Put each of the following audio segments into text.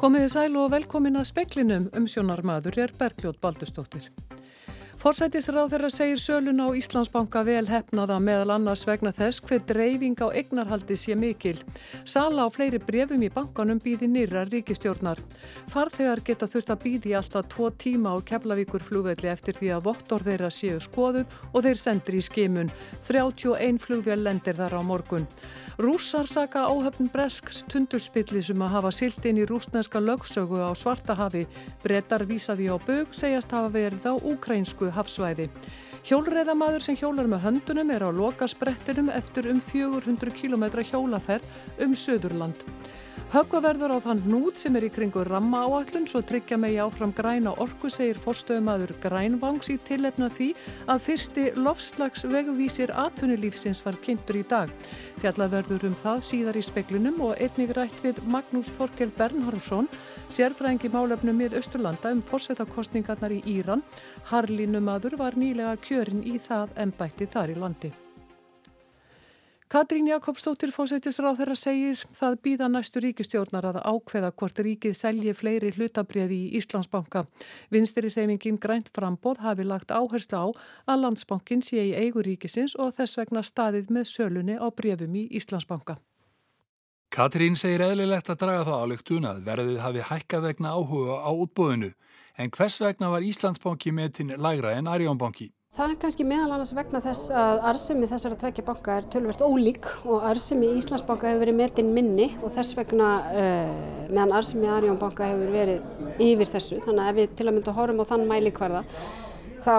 Komiði sæl og velkomin að speklinum um sjónarmadur er Bergljót Baldustóttir. Forsætisráð þeirra segir sölun á Íslandsbanka vel hefnaða meðal annars vegna þess hver dreifing á eignarhaldi sé mikil. Sala á fleiri brefum í bankanum býði nýra ríkistjórnar. Farþegar geta þurft að býði alltaf tvo tíma á Keflavíkur flugvelli eftir því að vottor þeirra séu skoðuð og þeir sendir í skimun. 31 flugvél lendir þar á morgun. Rússar saka áhöfn Bresks tundurspillisum um að hafa silt inn í rúsneska lögsögu á Svartahafi. Brettar vísaði á bög segjast hafa verið á úkrænsku hafsvæði. Hjólreðamaður sem hjólar með höndunum er á loka sprettinum eftir um 400 km hjólaferð um Söðurland. Höggvaverður á þann nút sem er í kringu ramma áallun svo tryggja megi áfram græna orku segir forstöðumadur Grænvangs í tilefna því að fyrsti lofslags vegvísir atvinnulífsins var kynntur í dag. Fjallaverður um það síðar í speklunum og einnig rætt við Magnús Þorkel Bernhardsson, sérfræðingi málefnum með Östurlanda um fórsetakostningarnar í Íran. Harlinumadur var nýlega kjörin í það ennbætti þar í landi. Katrín Jakobsdóttir fósættisráð þeirra segir það býða næstu ríkistjórnar að ákveða hvort ríkið selji fleiri hlutabrjöfi í Íslandsbanka. Vinstri reymingin grænt frambóð hafi lagt áherslu á að landsbankin sé í eigu ríkisins og þess vegna staðið með sölunni á brjöfum í Íslandsbanka. Katrín segir eðlilegt að draga þá álugtun að verðið hafi hækka vegna áhuga á útbúðinu. En hvers vegna var Íslandsbanki með til lægra en Arjónbanki? Það er kannski meðal annars vegna þess að arsemi þessara tvekja banka er tölvert ólík og arsemi í Íslandsbanka hefur verið metin minni og þess vegna uh, meðan arsemi í Arjónbanka hefur verið yfir þessu. Þannig að ef við til að mynda horfum á þann mæli hverða þá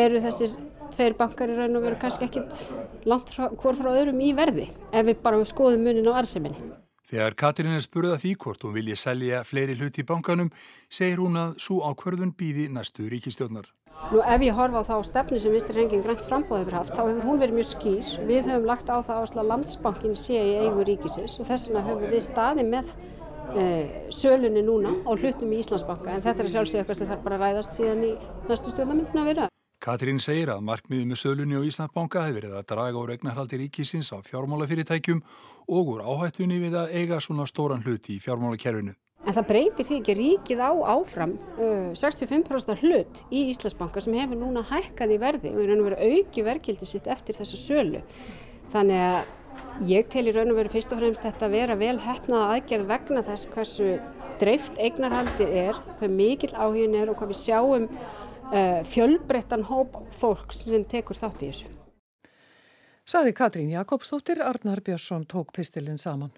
eru þessir tveir bankar í raun og veru kannski ekkit langt hvort frá öðrum í verði ef við bara skoðum munin á arseminni. Þegar Katrín er spurða því hvort hún vilja selja fleiri hluti í bankanum segir hún að svo ákverðun býði næstu ríkistjónar. Nú ef ég horfa á það á stefnu sem Vinstri Rengin Grænt frambóð hefur haft, þá hefur hún verið mjög skýr. Við höfum lagt á það ásla landsbankin sé í eigu ríkisins og þess vegna höfum við staði með e, sölunni núna á hlutnum í Íslandsbanka en þetta er sjálfsög eitthvað sem þarf bara að ræðast síðan í næstu stjórnamyndinu að vera. Katrín segir að markmiðið með sölunni á Íslandsbanka hefur verið að draga úr eignarhaldi ríkisins á fjármálafyrirtækjum og úr áhættunni við að eiga svona stóran hluti í fjármálakerfinu. En það breytir því ekki ríkið á áfram uh, 65% hlut í Íslandsbanka sem hefur núna hækkað í verði og í raun og veru auki verkildi sitt eftir þessa sölu. Þannig að ég tel í raun og veru fyrst og fremst þetta að vera vel hefnaða aðgerð vegna þess hversu dreift eignarhaldið er, hvað mikill áhugin er og hvað við sjáum uh, fjölbreyttan hóp fólks sem tekur þátt í þessu. Saði Katrín Jakobsdóttir, Arnar Björnsson tók pistilinn saman.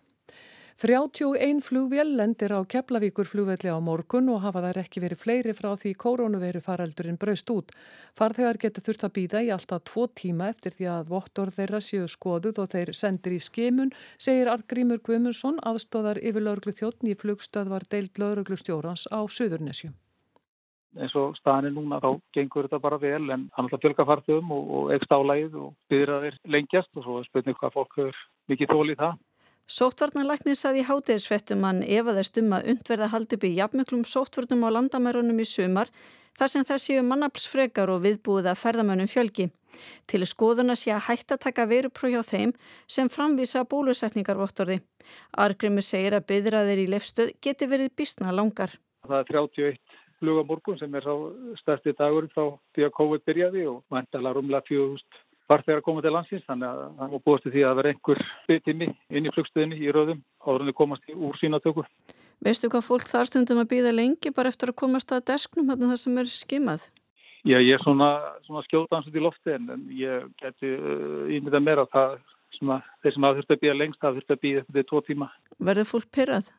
31 flugvél lendir á Keflavíkur flugvelli á morgun og hafa þær ekki verið fleiri frá því koronaviru faraldurinn braust út. Farþegar geta þurft að býða í alltaf tvo tíma eftir því að vottor þeirra séu skoðuð og þeir sendir í skimun, segir Artgrímur Guimundsson, aðstóðar yfir lauruglu þjóttn í flugstöðvar deild lauruglu stjórans á Suðurnesju. eins og staðinni núna þá gengur þetta bara vel en hann ætla að fjölga farþögum og, og ekst álægið og byrja þeir lengjast og svo spurning hvað fólk hefur mikið þól í það. Sóttvarnarlæknir saði í hátegisfettum hann efaðist um að undverða í jafnmiklum sóttvörnum á landamærunum í sumar þar sem það séu mannaflsfrekar og viðbúið að ferðamönnum fjölgi. Til skoðuna sé að hægt að taka verupróf hjá þeim sem framvísa bólusetningarvottorði. Argrimu segir að byðraðir í lefstöð geti verið bísna langar. Það er 31 flugamorgun sem er stærsti dagur þá því að COVID byrjaði og mæntalega rúmlega 4000 farþegar að koma til landsins þannig að það var búist því að vera einhver byggtími inn í flugstöðinni í röðum áður en þau komast úr sínatöku. Veistu hvað fólk þar stundum að býða lengi bara eftir að komast að desknum þarna það sem er skimað? Já, ég er svona, svona skjótansut í lofti en, en ég geti uh, ímyndað meira að það sem að þeir sem að þurfti að býða lengst það þurfti að býða eftir tvo tíma. Verður fólk pyrrað?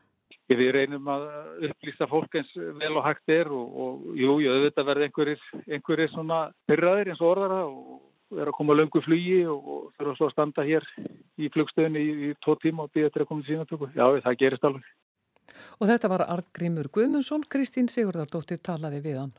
Við reynum að upplýsta fólk eins vel og hægt er og, og jú, ég auðvitað verði einhverjir, einhverjir svona pyrraðir eins og orðara og er að koma löngu flugi og þurfa svo að standa hér í flugstöðinu í, í tvo tíma og býða eftir að koma til sínatöku. Já, það gerist alveg. Og þetta var Artgrímur Guðmundsson, Kristín Sigurdardóttir talaði við hann.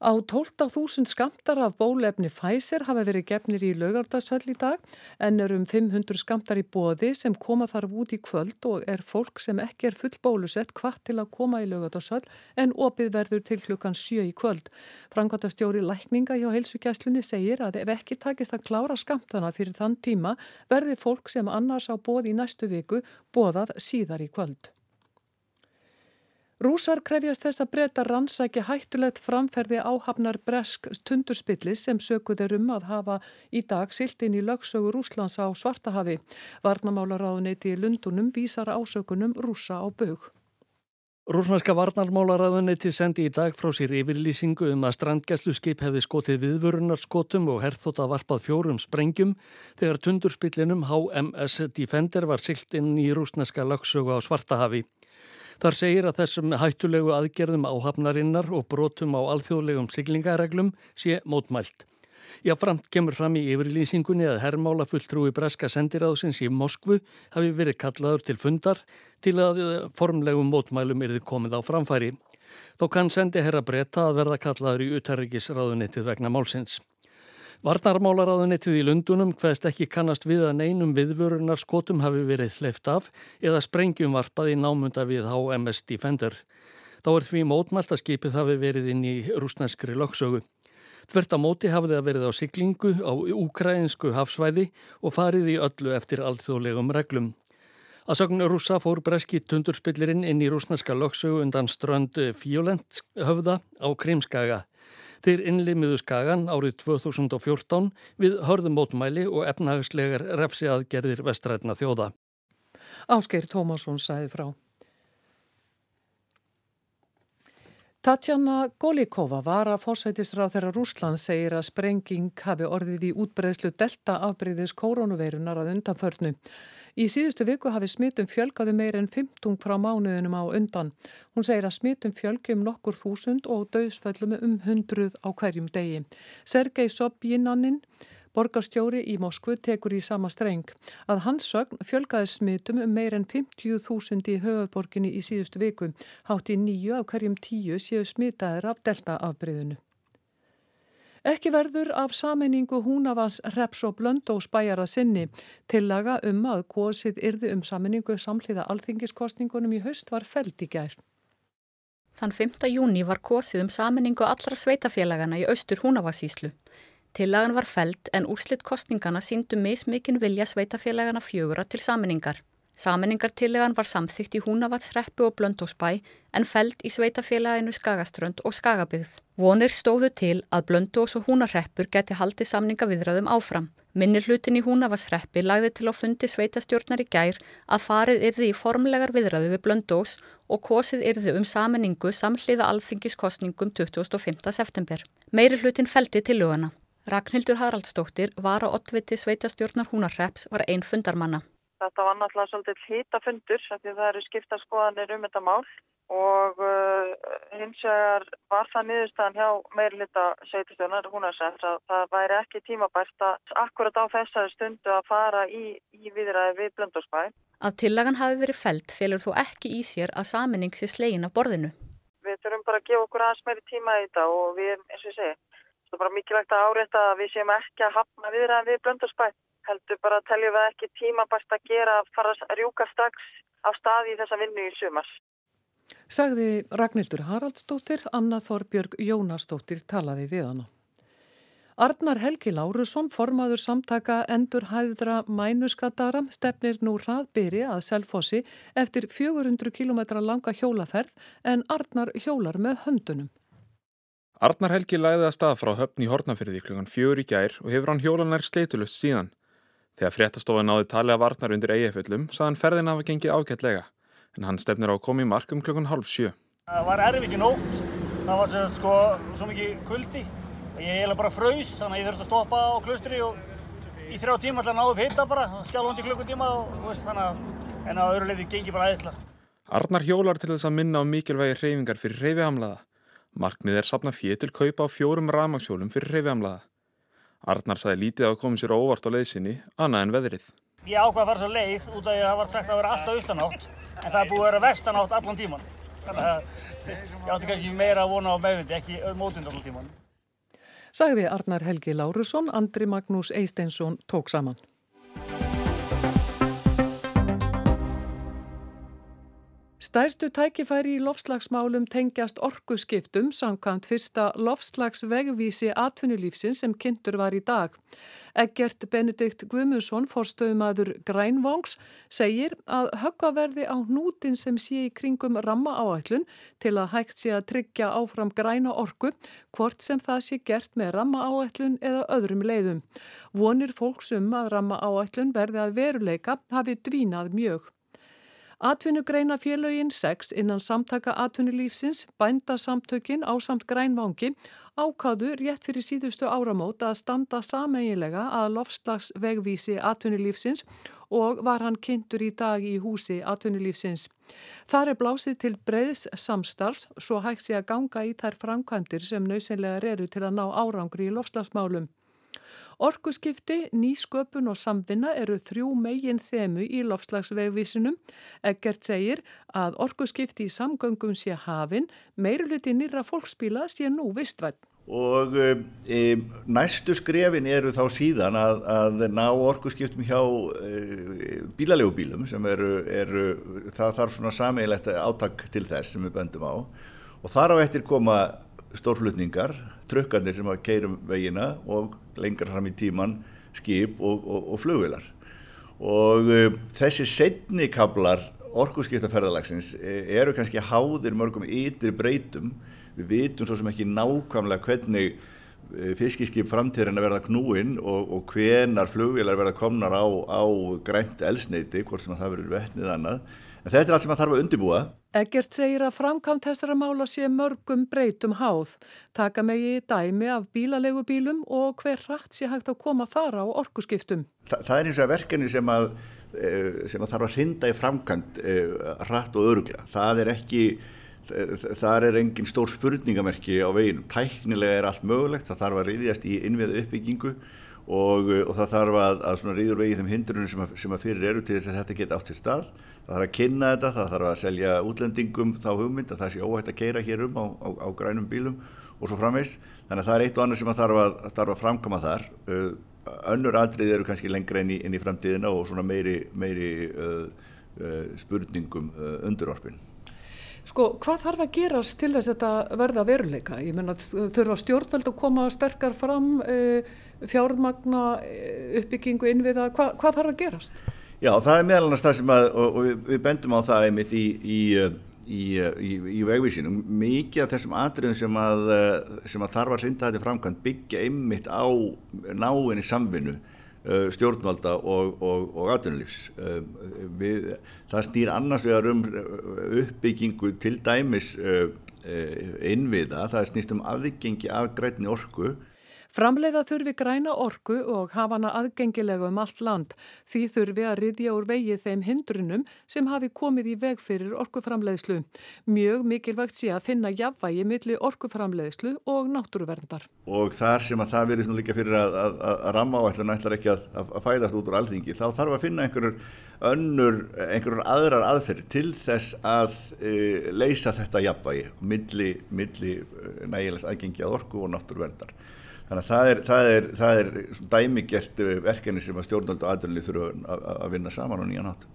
Á 12.000 skamtar af bólefni Pfizer hafa verið gefnir í laugardagshöll í dag en er um 500 skamtar í bóði sem koma þarf út í kvöld og er fólk sem ekki er full bólusett hvart til að koma í laugardagshöll en opið verður til klukkan 7 í kvöld. Frankvata stjóri lækninga hjá heilsugjæslunni segir að ef ekki takist að klára skamtana fyrir þann tíma verði fólk sem annars á bóði í næstu viku bóðað síðar í kvöld. Rúsar krefjast þess að breyta rannsæki hættulegt framferði áhafnar bresk tundurspillis sem sökuður um að hafa í dag silt inn í lögsögu Rúslands á Svartahafi. Varnamálaráðuneyti í Lundunum vísar ásökunum rúsa á bög. Rúsnarska varnarmálaráðuneyti sendi í dag frá sér yfirlýsingu um að strandgæsluskip hefði skotið viðvörunarskotum og herþótt að varpað fjórum sprengjum þegar tundurspillinum HMS Defender var silt inn í rúsnarska lögsögu á Svartahafi. Þar segir að þessum hættulegu aðgerðum áhafnarinnar og brotum á alþjóðlegum siglingareglum sé mótmælt. Já, framt kemur fram í yfirlýsingunni að herrmála fulltrúi breska sendiráðsins í Moskvu hafi verið kallaður til fundar til að formlegum mótmælum erði komið á framfæri. Þó kann sendi herra breyta að verða kallaður í utarrikisráðunettið vegna málsins. Varnarmálaráðunettið í Lundunum hvaðst ekki kannast við að neinum viðvörunar skotum hafi verið hleyft af eða sprengjum varpað í námunda við HMS Defender. Þá er því mótmælt að skipið hafi verið inn í rúsnænskri lögsögu. Tvert á móti hafið það verið á siglingu á ukrainsku hafsvæði og farið í öllu eftir alþjóðlegum reglum. Að sögnu rúsa fór breski tundurspillirinn inn í rúsnænska lögsögu undan strönd Fjólent höfða á Krimskaga. Þeir innlimiðu skagan árið 2014 við hörðumótmæli og efnahagslegar refsi aðgerðir vestrætna þjóða. Áskeir Tómasson sæði frá. Tatjana Golikova var að fórsætisráð þeirra Rúsland segir að sprenging hafi orðið í útbreðslu delta afbreyðis koronaveirunar að undanförnu. Í síðustu viku hafi smitum fjölgaði meir en 15 frá mánuðinum á undan. Hún segir að smitum fjölgi um nokkur þúsund og döðsföllum um hundruð á hverjum degi. Sergei Sobjinannin, borgarstjóri í Moskvu, tekur í sama streng. Að hans sögn fjölgaði smitum um meir en 50.000 í höfuborginni í síðustu viku. Hátt í nýju af hverjum tíu séu smitaðir af deltaafbreyðinu. Ekki verður af sameiningu húnavans reps og blöndós bæjara sinni. Tillaga um að góðsið yrði um sameiningu samhliða alþingiskostningunum í haust var feld í gær. Þann 5. júni var góðsið um sameiningu allra sveitafélagana í austur húnavasíslu. Tillagan var feld en úrslitt kostningana síndu mismikinn vilja sveitafélagana fjögura til sameiningar. Saminningartillegan var samþygt í Húnavatsreppu og Blöndósbæ en feld í sveitafélaginu Skagaströnd og Skagabygð. Vonir stóðu til að Blöndós og Húnarreppur geti haldið samningaviðraðum áfram. Minnir hlutin í Húnavatsreppi lagði til á fundi sveitastjórnar í gær að farið yrði í formlegar viðraðu við Blöndós og kosið yrði um saminningu samhliða alþingiskostningum 25. september. Meiri hlutin feldi til lögana. Ragnhildur Haraldsdóttir var á ottviti sveitastjórnar Húnarrepps var einn fundarmanna. Þetta var náttúrulega svolítið hýtafundur því það eru skipta skoðanir um þetta mál og uh, hins vegar var það niðurstaðan hjá meirlita sveitistöðunar húnarsett að það væri ekki tímabært að akkurat á þessari stundu að fara í, í viðræði við blöndórsbæ. Að tillagan hafi verið felt félur þú ekki í sér að saminning sé slegin af borðinu? Við þurfum bara að gefa okkur aðeins meiri tíma í þetta og við, eins og ég segi, það er bara mikilvægt að árétta að við séum ekki að hafna viðræði við blöndórsbæ heldur bara að teljum við ekki tímabært að gera að fara að rjúka strax á staði í þessa vinnu í sumars. Sagði Ragnhildur Haraldsdóttir, Anna Þorbjörg Jónasdóttir talaði við hana. Arnar Helgi Lárusson, formaður samtaka endur hæðra mænuskatara, stefnir nú hraðbyri að Selfossi eftir 400 km langa hjólaferð en Arnar hjólar með höndunum. Arnar Helgi læði að stað frá höfn í Hortnafyrði klukkan fjögur í gær og hefur hann hjólanar sleitulust síðan. Þegar fréttastofa náði talið að varnar undir eigaföllum saðan ferðin af að gengi ágætlega en hann stefnir á að koma í mark um klukkan halv sjö. Það var erf ekki nótt, það var sér, sko, svo mikið kuldi og ég heila bara fröys þannig að ég þurfti að stoppa á klustri og í þrjá tíma alltaf náðu upp hitta bara, skjálfundi klukkutíma og veist, þannig að en á öðru leiði gengi bara aðeinsla. Arnar hjólar til þess að minna á mikilvægi reyfingar fyrir reyfihamlaða. Markmið er sapna fér til kaupa á fjórum ramagsjólum fyrir reyfihamlaða. Arnar saði lítið að koma sér óvart á leiðsynni, annað en veðrið. Ég ákvaði að fara svo leið út af því að það var sagt að vera alltaf austanátt, en það er búið að vera vestanátt allan tíman. Þannig að ég átti kannski meira að vona á meðvindi, ekki mótund alltaf tíman. Sagði Arnar Helgi Lárusson, Andri Magnús Eisteinsson tók saman. Stærstu tækifæri í lofslagsmálum tengjast orkuskiptum samkvæmt fyrsta lofslagsvegvísi atvinnulífsins sem kynntur var í dag. Eggert Benedikt Guðmundsson, forstöðumadur Grænvangs, segir að höggvaverði á hnútin sem sé í kringum ramma áætlun til að hægt sé að tryggja áfram græna orku, hvort sem það sé gert með ramma áætlun eða öðrum leiðum. Vonir fólksum að ramma áætlun verði að veruleika hafi dvínað mjög. Atvinnugreina félögin 6 innan samtaka atvinnulífsins, bændasamtökin á samt grænvangi ákáðu rétt fyrir síðustu áramót að standa sameigilega að lofslagsvegvísi atvinnulífsins og var hann kynntur í dag í húsi atvinnulífsins. Þar er blásið til breyðs samstarfs svo hægt sé að ganga í þær framkvæmdir sem nöðsynlegar eru til að ná árangri í lofslagsmálum. Orkuskipti, nýsköpun og samvinna eru þrjú megin þemu í lofslagsvegvísinum. Eggert segir að orkuskipti í samgöngum sé hafin, meiruluti nýra fólksbíla sé nú vistvætt. Og e, næstu skrefin eru þá síðan að, að ná orkuskiptum hjá e, bílalegubílum sem eru, eru, það þarf svona sameigilegt átak til þess sem við böndum á og þar á eftir koma stórflutningar, trukkandir sem að keirum vegina og lengra fram í tíman skip og, og, og flugvilar. Og uh, þessi setni kablar orkuskiptaferðalagsins eru kannski háðir mörgum ytri breytum. Við vitum svo sem ekki nákvæmlega hvernig fiskiskip framtíðin að verða knúinn og, og hvenar flugvilar verða komnar á, á grænt elsneiti, hvort sem að það verður vettnið annað. En þetta er allt sem að þarf að undibúa. Eggert segir að framkvæmt þessara mála sé mörgum breytum háð. Taka megi dæmi af bílalegubílum og hver rætt sé hægt að koma þar á orkuskiptum. Þa, það er eins og verkefni sem að, sem að þarf að hrinda í framkvæmt rætt og öruglega. Það er ekki, það er engin stór spurningamerki á veginu. Tæknilega er allt mögulegt, það þarf að riðjast í innviða uppbyggingu og, og það þarf að, að ríður vegið þeim hindrunum sem að, sem að fyrir eru til þess að þetta geta átt sér stað. Það þarf að kynna þetta, það þarf að selja útlendingum þá hugmynd að það sé óhægt að keira hér um á, á, á grænum bílum og svo framveist. Þannig að það er eitt og annað sem að þarf að, þarf að framkama þar. Önnur atrið eru kannski lengra inn í, inn í framtíðina og svona meiri, meiri uh, uh, spurningum uh, undirorpin. Sko, hvað þarf að gerast til þess að þetta verða veruleika? Ég menna, þurfa stjórnveld að koma sterkar fram, fjármagna, uppbyggingu, innviða, Hva, hvað þarf að gerast? Já, það er meðal annars það sem að, og við, við bendum á það einmitt í, í, í, í, í vegvísinum, mikið af þessum atriðum sem að, sem að þarf að hlinda þetta framkvæmt byggja einmitt á náinni samvinnu stjórnvalda og, og, og atvinnulífs. Við, það stýr annars vegar um uppbyggingu til dæmis innviða, það snýst um aðgengi að grænni orku Framleiða þurfi græna orku og hafa hana aðgengilega um allt land. Því þurfi að riðja úr vegið þeim hindrunum sem hafi komið í veg fyrir orkuframleiðslu. Mjög mikilvægt sé að finna jafnvægi millir orkuframleiðslu og náttúruverndar. Og þar sem að það verið líka fyrir að, að, að, að ramma áætlun ætlar ekki að fæðast út úr alþingi, þá þarf að finna einhverjur önnur, einhverjur aðrar aðferð til þess að e, leysa þetta jafnvægi millir milli, nægilegs aðgengi að orku og náttúruverndar. Þannig að það er, það er, það er dæmigert verkefni sem að stjórnald og atvinnulíf þurfa að vinna saman á nýjan hátt.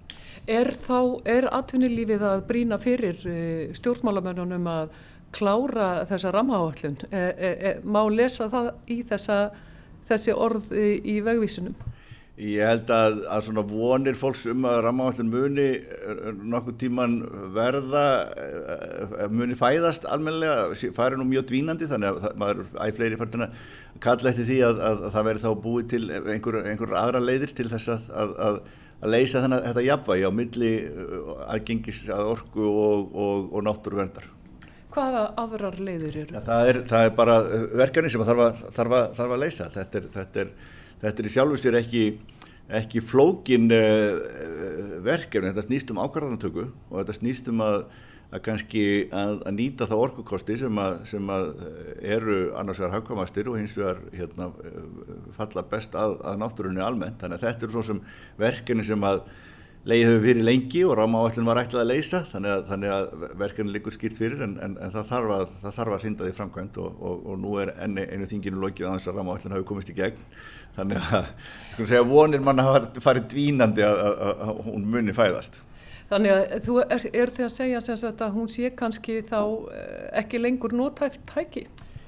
Er þá, er atvinnulífið að brína fyrir stjórnmálamennunum að klára þessa ramhaáallun? E, e, e, má lesa það í þessa, þessi orð í vegvísunum? Ég held að, að svona vonir fólks um að rammaáallun muni nokkuð tíman verða, muni fæðast almenlega, fari nú mjög dvínandi þannig að maður æg fleiri færðina kalla eftir því að, að, að það veri þá búið til einhver, einhver aðra leiðir til þess að leysa þennan þetta jafnvægi á milli aðgengis að orku og, og, og náttúruverndar. Hvaða aðrar leiðir eru? Ja, það, er, það er bara verkefni sem þarf að, þarf að, þarf að leysa. Þetta er, þetta er Þetta er í sjálfu sér ekki, ekki flókin uh, verkefni, þetta snýst um ákvarðanatöku og þetta snýst um að, að kannski að, að nýta það orkukosti sem, að, sem eru annars vegar hafkamastir og hins vegar hérna, falla best að, að náttúrunni almennt. Þannig að þetta er svo sem verkefni sem að leið hefur verið lengi og rámáallin var ætlað að leysa. Þannig að, þannig að verkefni liggur skýrt fyrir en, en, en það þarf að, að hrinda því framkvæmt og, og, og nú er enni, einu þinginu lokið að þess að rámáallin hafi komist í gegn þannig að skulum segja vonir manna farið dvínandi að, að hún muni fæðast. Þannig að þú er, er því að segja sagt, að hún sé kannski þá eh, ekki lengur nótæft tæki?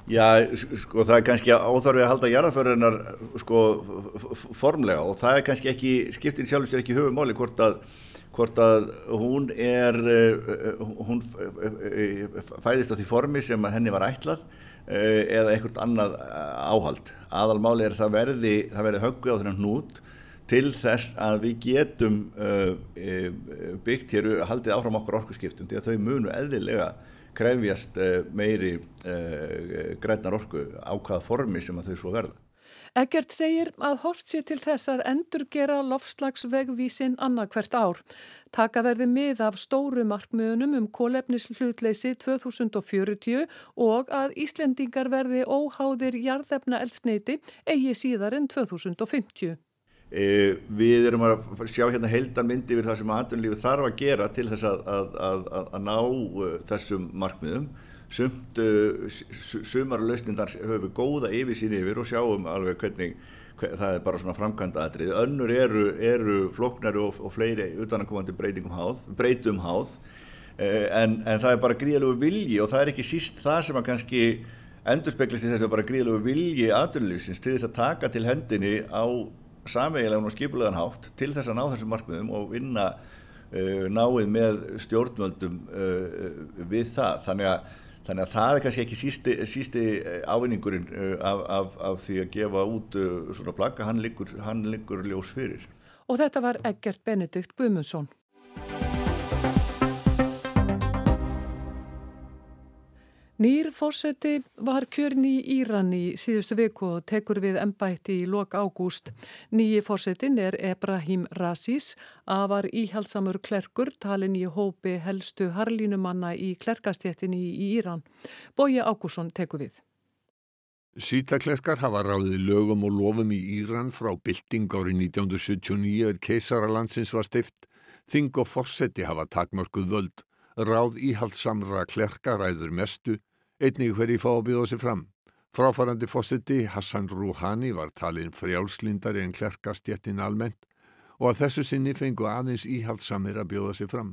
Já, sko það er kannski áþarfið að halda jarðaförðunar sko formlega og það er kannski ekki, skiptin sjálfur sér ekki höfumáli hvort að, hvort að hún er, uh, hún uh, fæðist á því formi sem henni var ætlað eða einhvert annað áhald. Aðalmáli er það verði, það verði höggið á þennan hnút til þess að við getum byggt hér, haldið áfram okkur orkusskiptum því að þau munu eðlilega krefjast eh, meiri grænar orku á hvaða formi sem að þau svo verða. Eggert segir að hort sér til þess að endur gera lofslagsvegvísin annað hvert ár. Taka verði mið af stóru markmiðunum um kólefnislutleysi 2040 og að Íslendingar verði óháðir jarðefna eldsneiti eigi síðar en 2050. E, við erum að sjá hérna heildarmyndi yfir það sem aðunlífi þarf að gera til þess að, að, að, að ná uh, þessum markmiðum sumt uh, sumarlausnindar höfum við góða yfir sín yfir og sjáum alveg hvernig hver, það er bara svona framkvæmda aðrið önnur eru, eru floknari og, og fleiri utanakomandi breytum háð e, en, en það er bara gríðalögu vilji og það er ekki síst það sem að kannski endur speklist í þessu bara gríðalögu vilji aðunlífsins til þess að taka til hendinni á sameigilegan og skipulegan hátt til þess að ná þessum markmiðum og vinna uh, náið með stjórnvöldum uh, við það. Þannig að, þannig að það er kannski ekki sísti, sísti ávinningurinn uh, af, af, af því að gefa út uh, svona plagga, hann liggur, hann liggur ljós fyrir. Og þetta var Egert Benedikt Guðmundsson. Nýr fórseti var kjörn í Íran í síðustu viku og tekur við ennbætti í lok ágúst. Nýji fórsetin er Ebrahim Rasis, afar íhaldsamur klerkur, talin í hópi helstu harlínumanna í klerkastjettinni í Íran. Bója Ágússon tekur við. Sýtaklerkar hafa ráðið lögum og lofum í Íran frá bylting árið 1979 er keisaralandsins var stift. Þing og fórseti hafa takmörkuð völd. Ráð íhaldsamra klerka ræður mestu Einnig hverji fá að bjóða sér fram. Fráfarandi fósiti Hassan Rouhani var talinn frjálslindari en klerkastjettin almennt og að þessu sinni fengu aðeins íhaldsamir að bjóða sér fram.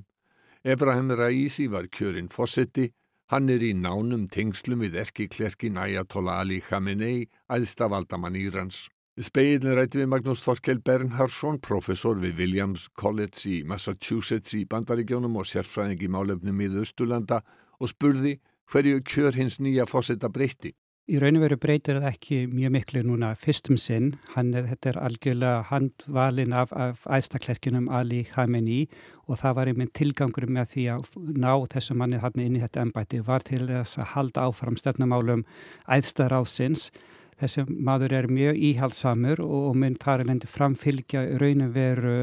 Ebrahim Raisi var kjörinn fósiti, hann er í nánum tengslum við erki klerkin Ayatollah Ali Khamenei, æðsta valdamann Írans. Speilin rætti við Magnús Þorkel Bernhardsson, professor við Williams College í Massachusetts í Bandaríkjónum og sérfræðing í málefnum í Östurlanda og spurði hverju kjör hins nýja fósetta breytti. Í raun og veru breytir það ekki mjög miklu núna fyrstum sinn. Hann þetta er algjörlega handvalin af, af æstaklerkinum Ali Khamenei og það var einmitt tilgangur með því að ná þessu manni hann inn í þetta ennbæti var til þess að halda áfram stefnumálum æðstaráðsins. Þessi maður er mjög íhaldsamur og mun þar er lendi framfylgja raun og veru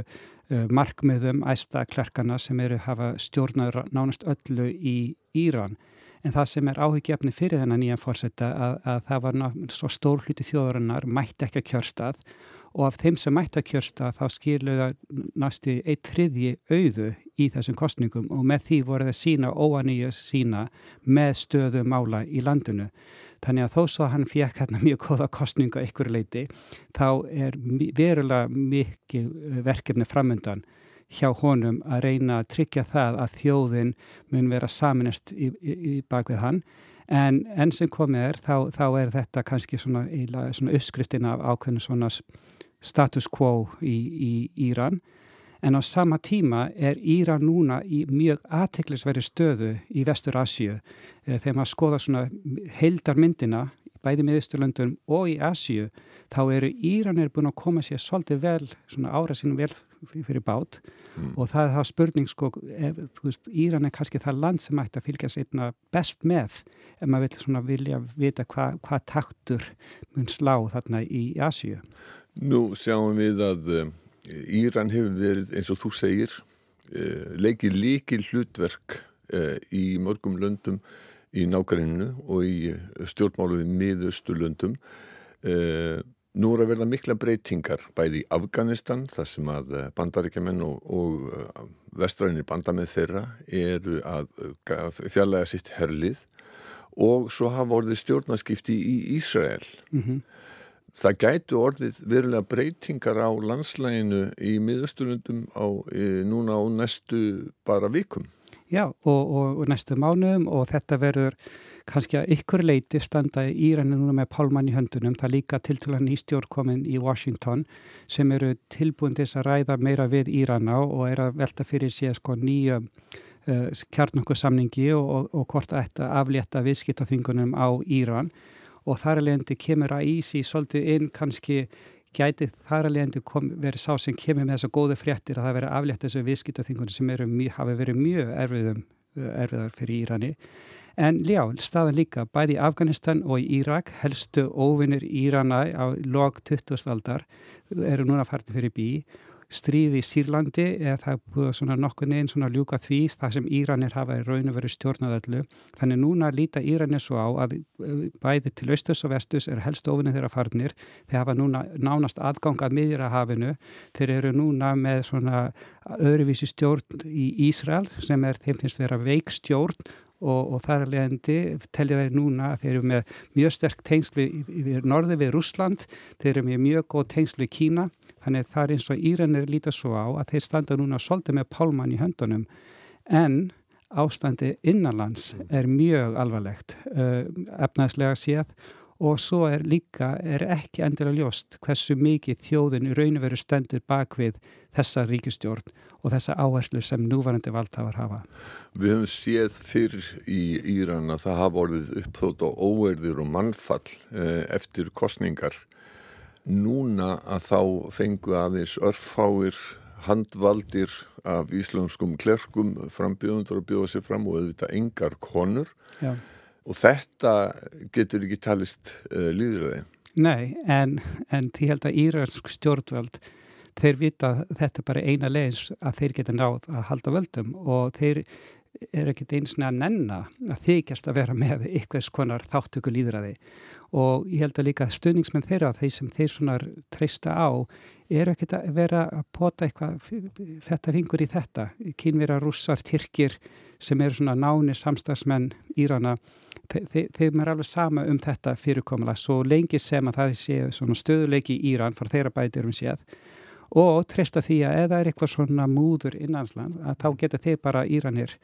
markmiðum æstaklerkana sem eru hafa stjórnar nánast öllu í Íran en það sem er áhyggjafni fyrir þennan nýjan fórsetta að, að það var svo stór hluti þjóðarinnar mætti ekki að kjörstað og af þeim sem mætti að kjörstað þá skiluða næstu eitt þriðji auðu í þessum kostningum og með því voru það sína óaníu sína með stöðu mála í landinu. Þannig að þó svo hann fekk hérna mjög góða kostninga ykkur leiti þá er verulega mikið verkefni framöndan hjá honum að reyna að tryggja það að þjóðin mun vera saminist í, í, í bakvið hann. En enn sem komið er þá, þá er þetta kannski svona, svona uppskriftin af ákveðinu svona status quo í, í Íran. En á sama tíma er Íran núna í mjög aðteklisveri stöðu í Vestur Asju eh, þegar maður skoða svona heildarmyndina bæði miðusturlöndum og í Asju þá eru Íranir búin að koma sér svolítið vel, svona ára sínum vel fyrir bát mm. og það er það spurning sko, ef, þú veist, Íran er kannski það land sem ætti að fylgja sérna best með ef maður vil svona vilja vita hvað hva taktur mun slá þarna í Asju. Nú sjáum við að uh, Íran hefur verið, eins og þú segir, uh, leikið líkil hlutverk uh, í mörgum löndum í nákvæminu og í stjórnmálu við miðausturlöndum Nú er að verða mikla breytingar bæði í Afganistan þar sem að eh, bandaríkjaman og, og eh, vestræðinni bandamenn þeirra eru að eh, fjallega sitt herlið og svo hafa orðið stjórnarskipti í Ísrael. Mm -hmm. Það gætu orðið verulega breytingar á landslæginu í miðusturlundum núna á næstu bara vikum. Já og, og, og næstu mánuðum og þetta verður kannski að ykkur leiti standa í Íranu núna með pálmann í höndunum. Það líka tiltúlan í stjórnkomin í Washington sem eru tilbúin til að ræða meira við Írana og er að velta fyrir sig sko nýja uh, kjarnokkursamningi og, og hvort að þetta aflétta viðskiptaþingunum á Íran og þar leiðandi kemur að ísi svolítið inn kannski gæti þar að leiðandi verið sá sem kemur með þessa góðu fréttir að það verið aflétta þessu viðskiptaþingunum sem eru, hafi verið mjög erfiðum, erfiðar fyrir Írani En ljá, staðan líka bæði í Afganistan og í Írak, helstu óvinnir Írana á log 20. aldar eru núna farnir fyrir bí. Stríði í Sýrlandi eða það er búið svona nokkur neginn svona ljúka því það sem Íranir hafa í raun og verið stjórnaðallu. Þannig núna líta Íranir svo á að eh, bæði til austus og vestus er helstu óvinnir þeirra farnir. Þeir hafa núna nánast aðgangað miðjur að hafinu. Þeir eru núna með svona öðruvísi stjórn í Ísrael sem er þeim finnst vera veik stjórn og, og þar að leiðandi telja þeir núna að þeir eru með mjög sterk tengslu við norði við Rúsland, þeir eru með mjög góð tengslu í Kína, þannig að það er eins og Íranir lítið svo á að þeir standa núna svolítið með pálmann í höndunum en ástandi innanlands er mjög alvarlegt uh, efnaðslega séð og svo er líka, er ekki endilega ljóst hversu mikið þjóðin í raun og veru stendur bak við þessa ríkistjórn og þessa áherslu sem núvarandi valdhafar hafa. Við höfum séð fyrr í Íran að það hafa orðið uppþótt á óverðir og mannfall eh, eftir kostningar. Núna að þá fengu aðeins örfáir handvaldir af íslenskum klerkum frambjöðundur að bjóða sér fram og auðvitað engar konur. Já og þetta getur ekki talist uh, líðröði. Nei, en, en því held að íransk stjórnvöld þeir vita þetta bara eina leins að þeir geta náð að halda völdum og þeir eru ekkert einsni að nenna að þykjast að vera með ykkveðs konar þáttöku líðræði og ég held að líka stöðningsmenn þeirra, þeir sem þeir svona treysta á, eru ekkert að vera að pota eitthvað þetta fingur í þetta. Kynvera rússar, tyrkir sem eru svona náni samstagsmenn Írana, þe þeim er alveg sama um þetta fyrirkomala svo lengi sem að það sé svona stöðuleiki í Íran fara þeirra bætir um séð og treysta því að eða er eitthvað svona múður innansland að þá geta þeir bara Íranir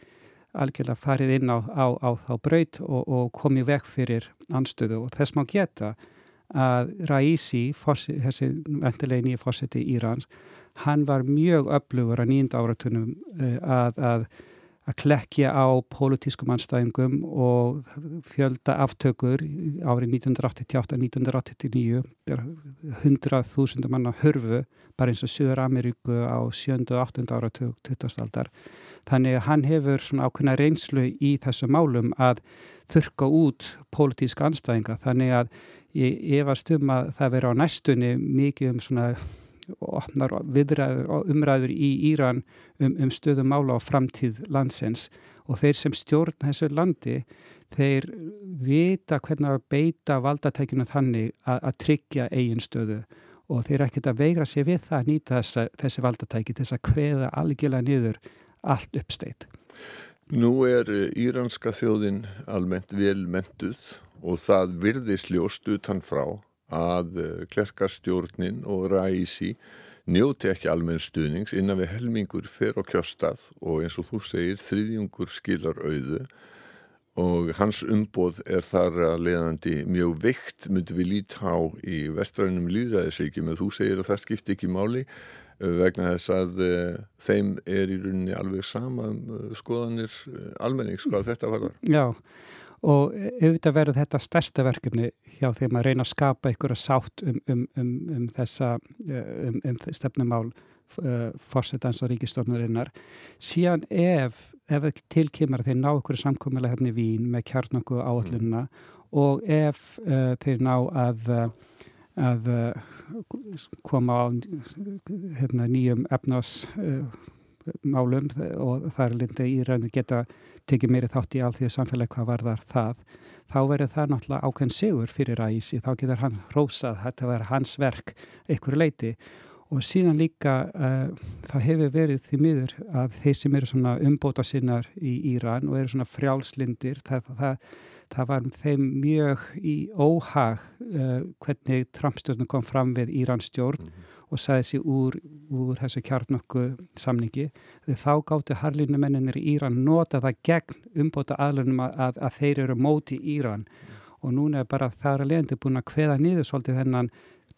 algjörlega farið inn á, á, á þá braut og, og komið vekk fyrir anstöðu og þess má geta að Raisi, þessi ventilegi nýja fórseti Írans, hann var mjög öflugur að nýjunda áratunum eh, að, að að klekja á pólitískum anstæðingum og fjölda aftökur árið 1988-1989 100.000 manna hörfu bara eins og Suður Ameríku á 7. og 8. ára 20. aldar þannig að hann hefur svona ákveðna reynslu í þessu málum að þurka út pólitíska anstæðinga þannig að ég efast um að það veri á næstunni mikið um svona og opnar viðræður og umræður í Íran um, um stöðum mála á framtíð landsins og þeir sem stjórn þessu landi þeir vita hvernig að beita valdatækjunu þannig að, að tryggja eigin stöðu og þeir ekkert að veigra sér við það að nýta þessa, þessi valdatæki til þess að hveða algjörlega niður allt uppsteitt. Nú er íranska þjóðin almennt vel mentuð og það virðist ljóst utan frá að eh, klerkastjórnin og ræsi njóti ekki almenn stuðnings innan við helmingur fer á kjörstað og eins og þú segir þriðjungur skilar auðu og hans umboð er þar að leiðandi mjög veikt myndi við lítá í vestrænum líðræðisvíkjum en þú segir að það skipti ekki máli eh, vegna þess að uh, þeim er í rauninni alveg sama skoðanir uh, almenning, sko að þetta var það. Já og auðvitað verður þetta stærsta verkefni hjá þeim að reyna að skapa einhverja sátt um, um, um, um þessa um, um stefnumál uh, fórsetans og ríkistofnurinnar síðan ef, ef tilkymar þeir ná einhverju samkomiðlega hérna í Vín með kjarnangu áallunna mm. og ef uh, þeir ná að að uh, koma á hérna, nýjum efnás málum og það er lindið í rauninu geta tekið meiri þátt í alþjóðu samfélagi hvað var þar það þá verður það náttúrulega ákveðin sigur fyrir æsi, þá getur hann rósað þetta verður hans verk einhverju leiti og síðan líka uh, það hefur verið því miður að þeir sem eru svona umbóta sinnar í Íran og eru svona frjálslindir það, það, það var þeim mjög í óhag uh, hvernig Trump-stjórnum kom fram við Írans stjórn mm -hmm. og sæði sér úr, úr þessu kjarnokku samningi þá gáttu harlínu menninir í Íran nota það gegn umbóta aðlunum að, að, að þeir eru móti Íran mm -hmm. og núna er bara það að leiðandi búin að hveða niður svolítið þennan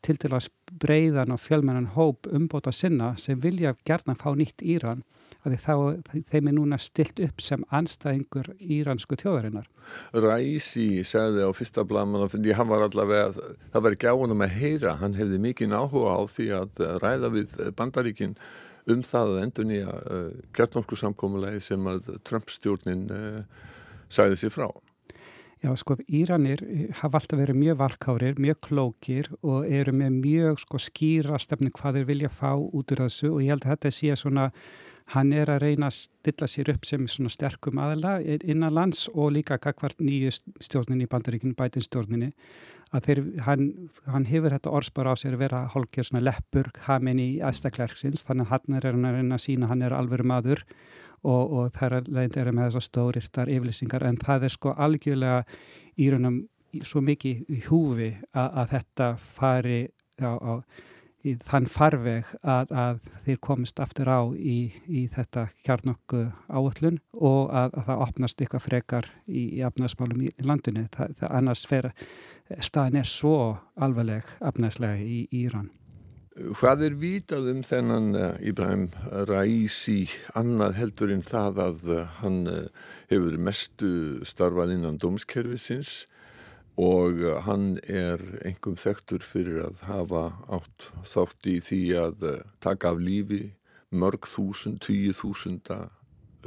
til til að breyðan og fjölmennan hóp umbóta sinna sem vilja gerna fá nýtt Íran að þá, þeim er núna stilt upp sem anstæðingur íransku tjóðarinnar. Ræsi segði á fyrsta blaman að hann var allavega, það var ekki á hann að heyra, hann hefði mikið áhuga á því að ræða við bandaríkinn um það að endur nýja uh, kjartnorku sem að Trump stjórnin uh, sagði sér frá. Já, sko, Íranir hafa alltaf verið mjög valkárir, mjög klókir og eru með mjög sko, skýra stefni hvað þeir vilja fá út úr þessu og ég held að þetta sé svona, hann er að reyna að stilla sér upp sem svona sterkum aðala innan lands og líka kakvart nýju stjórninni í bandaríkinu, bætinstjórninni, að þeir, hann, hann hefur þetta orðspara á sér að vera hálkir svona leppur, hamin í aðstaklerksins, þannig að hann er að reyna að sína hann er alvegur maður og, og það er leiðin er með þessar stórirtar yfirlýsingar. En það er sko algjörlega í raunum svo mikið í húfi að, að þetta fari á, á í þann farveg að, að þeir komist aftur á í, í þetta kjarnokku áöllun og að, að það opnast eitthvað frekar í, í afnæðsmálum í landinu. Það, það annars fer, staðin er svo alvarleg afnæðslega í Íran. Hvað er vitað um þennan Íbrahim Raisi annað heldur en það að uh, hann uh, hefur mestu starfað innan dómskerfisins og hann er engum þektur fyrir að hafa átt þátt í því að taka af lífi mörg þúsund, tíu þúsunda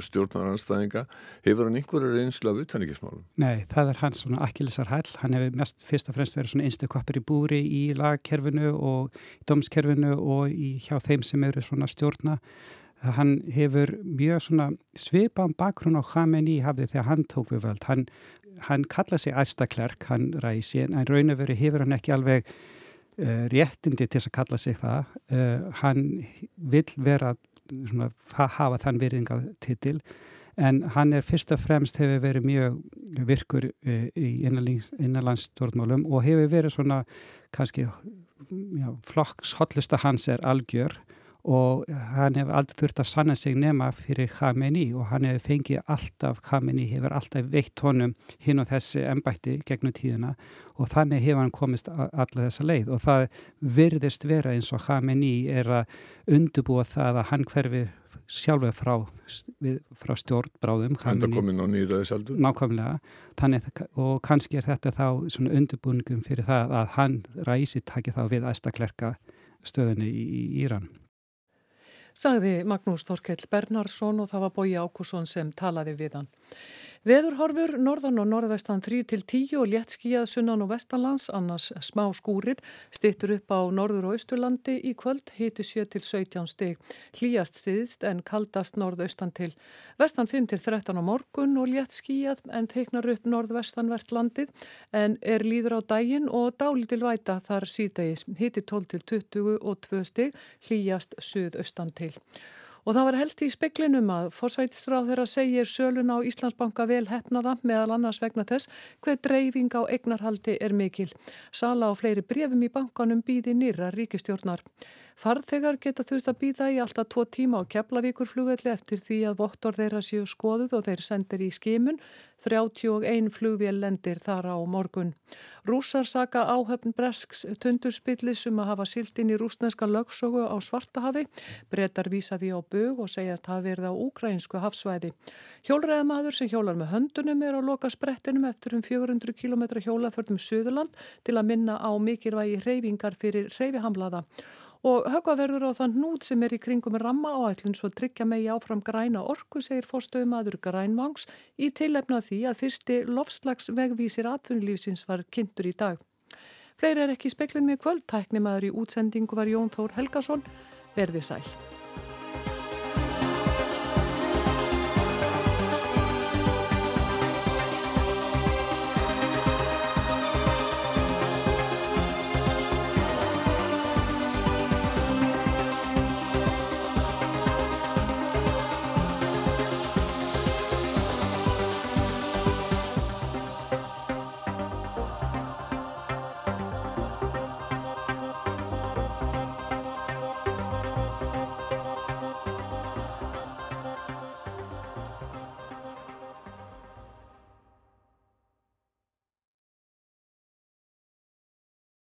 stjórnaranstæðinga hefur hann einhverju reynslu af utanrikkismálum? Nei, það er hans svona akkilisar hæll, hann hefur mest fyrst og fremst verið svona einstakvappir í búri í lagkerfinu og domskerfinu og í, hjá þeim sem eru svona stjórna. Hann hefur mjög svona svipan bakgrunn á Khamenei hafði þegar hann tók við völd. Hann, hann kalla sig æstaklerk, hann ræsi en raun og veru hefur hann ekki alveg uh, réttindi til að kalla sig það. Uh, hann vil vera svona, hafa þann virðingatitil en hann er fyrst og fremst hefur verið mjög virkur uh, í innanlandsstjórnmálum og hefur verið svona kannski flokks hotlusta hans er algjör og hann hefur aldrei þurft að sanna sig nema fyrir Khamenei og hann hefur fengið alltaf, Khamenei hefur alltaf veitt honum hinn og þessi ennbætti gegnum tíðina og þannig hefur hann komist alla þessa leið. Og það virðist vera eins og Khamenei er að undubúa það að hann hverfi sjálfur frá, frá stjórnbráðum Enda komin á nýðaðis aldur Nákvæmlega, þannig og kannski er þetta þá svona undubúningum fyrir það að hann ræsi takið þá við æstaklerka stöðunni í Íran sagði Magnús Þorkell Bernhardsson og það var Bói Ákusson sem talaði við hann. Veðurhorfur norðan og norðvestan 3-10 og létt skíjað sunnan og vestanlands, annars smá skúrir, stittur upp á norður og austurlandi í kvöld, hiti 7-17 stig, hlýjast siðst en kaldast norðaustan til. Vestan 5-13 á morgun og létt skíjað en teiknar upp norðvestanvert landið en er líður á daginn og dálítil væta þar síðdegis, hiti 12-20 og 2 stig, hlýjast suðaustan til. Og það var helst í speklinum að forsætisráð þeirra segir sölun á Íslandsbanka vel hefnaða meðal annars vegna þess hver dreifing á eignarhaldi er mikil. Sala á fleiri brefum í bankanum býði nýra ríkistjórnar. Farþegar geta þurft að býða í alltaf tvo tíma á Keflavíkur flugvelli eftir því að vottor þeirra séu skoðuð og þeir sendir í skimun. 31 flugvél lendir þar á morgun. Rúsar saka áhöfn Bresks tundurspillis um að hafa silt inn í rúsneska lögsögu á Svartahafi. Bretar vísa því á bög og segja að það verða á ukrainsku hafsvæði. Hjólræðamadur sem hjólar með höndunum er á loka sprettinum eftir um 400 km hjólaförnum Suðurland til að minna á mikilvægi reyfingar fyrir reyfihamlaða og högva verður á þann nút sem er í kringum ramma áætlun svo tryggja megi áfram græna orku, segir fórstöðum aður grænvangs í tilefna því að fyrsti lofslagsvegvísir atvinnulífsins var kynntur í dag. Fleiri er ekki speklun með kvöld, tæknimaður í útsendingu var Jón Þór Helgason, verði sæl.